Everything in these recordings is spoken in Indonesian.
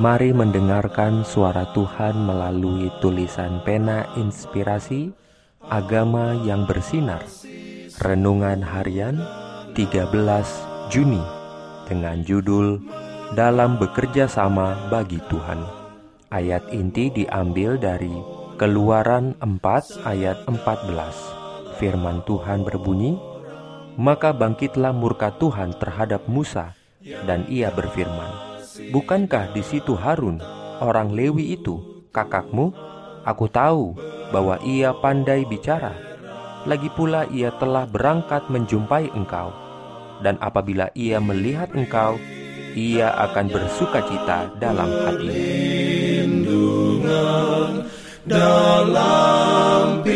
Mari mendengarkan suara Tuhan melalui tulisan pena inspirasi Agama yang bersinar. Renungan harian 13 Juni Dengan judul Dalam bekerja sama bagi Tuhan. Ayat inti diambil dari Keluaran 4 ayat 14 Firman Tuhan berbunyi Maka bangkitlah murka Tuhan terhadap Musa Dan ia berfirman Bukankah di situ Harun, orang Lewi itu, kakakmu? Aku tahu bahwa ia pandai bicara. Lagi pula ia telah berangkat menjumpai engkau. Dan apabila ia melihat engkau, ia akan bersuka cita dalam hatinya. dalam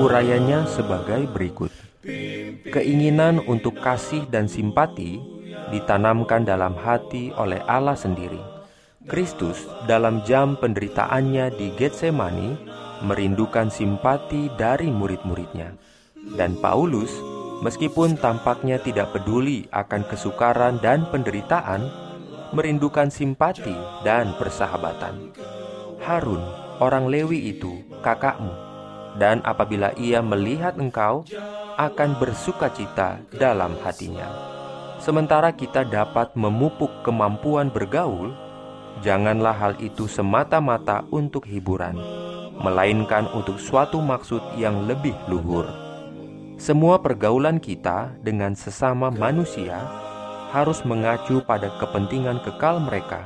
Urayanya sebagai berikut. Keinginan untuk kasih dan simpati ditanamkan dalam hati oleh Allah sendiri. Kristus dalam jam penderitaannya di Getsemani merindukan simpati dari murid-muridnya. Dan Paulus, meskipun tampaknya tidak peduli akan kesukaran dan penderitaan, merindukan simpati dan persahabatan. Harun, orang Lewi itu, kakakmu, dan apabila ia melihat engkau, akan bersuka cita dalam hatinya. Sementara kita dapat memupuk kemampuan bergaul, janganlah hal itu semata-mata untuk hiburan, melainkan untuk suatu maksud yang lebih luhur. Semua pergaulan kita dengan sesama manusia harus mengacu pada kepentingan kekal mereka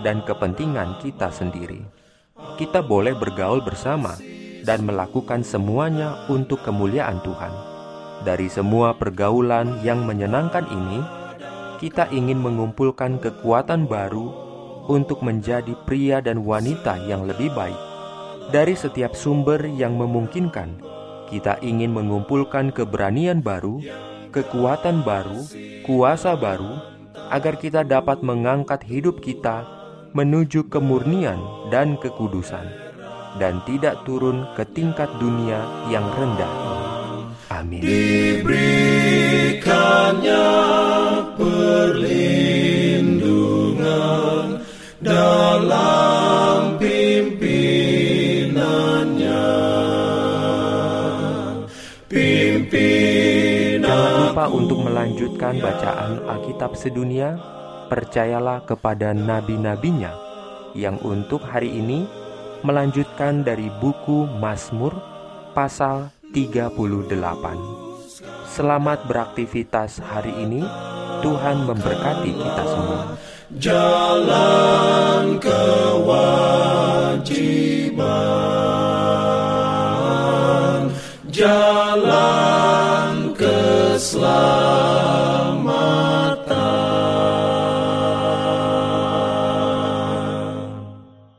dan kepentingan kita sendiri. Kita boleh bergaul bersama dan melakukan semuanya untuk kemuliaan Tuhan dari semua pergaulan yang menyenangkan ini, kita ingin mengumpulkan kekuatan baru untuk menjadi pria dan wanita yang lebih baik. Dari setiap sumber yang memungkinkan, kita ingin mengumpulkan keberanian baru, kekuatan baru, kuasa baru, agar kita dapat mengangkat hidup kita menuju kemurnian dan kekudusan, dan tidak turun ke tingkat dunia yang rendah. Amin. Diberikannya perlindungan dalam pimpinannya. Pimpinan Jangan lupa untuk melanjutkan bacaan Alkitab sedunia. Percayalah kepada nabi-nabinya yang untuk hari ini melanjutkan dari buku Mazmur pasal 38. Selamat beraktivitas hari ini. Tuhan memberkati kita semua. Jalan kewajiban, jalan keselamatan.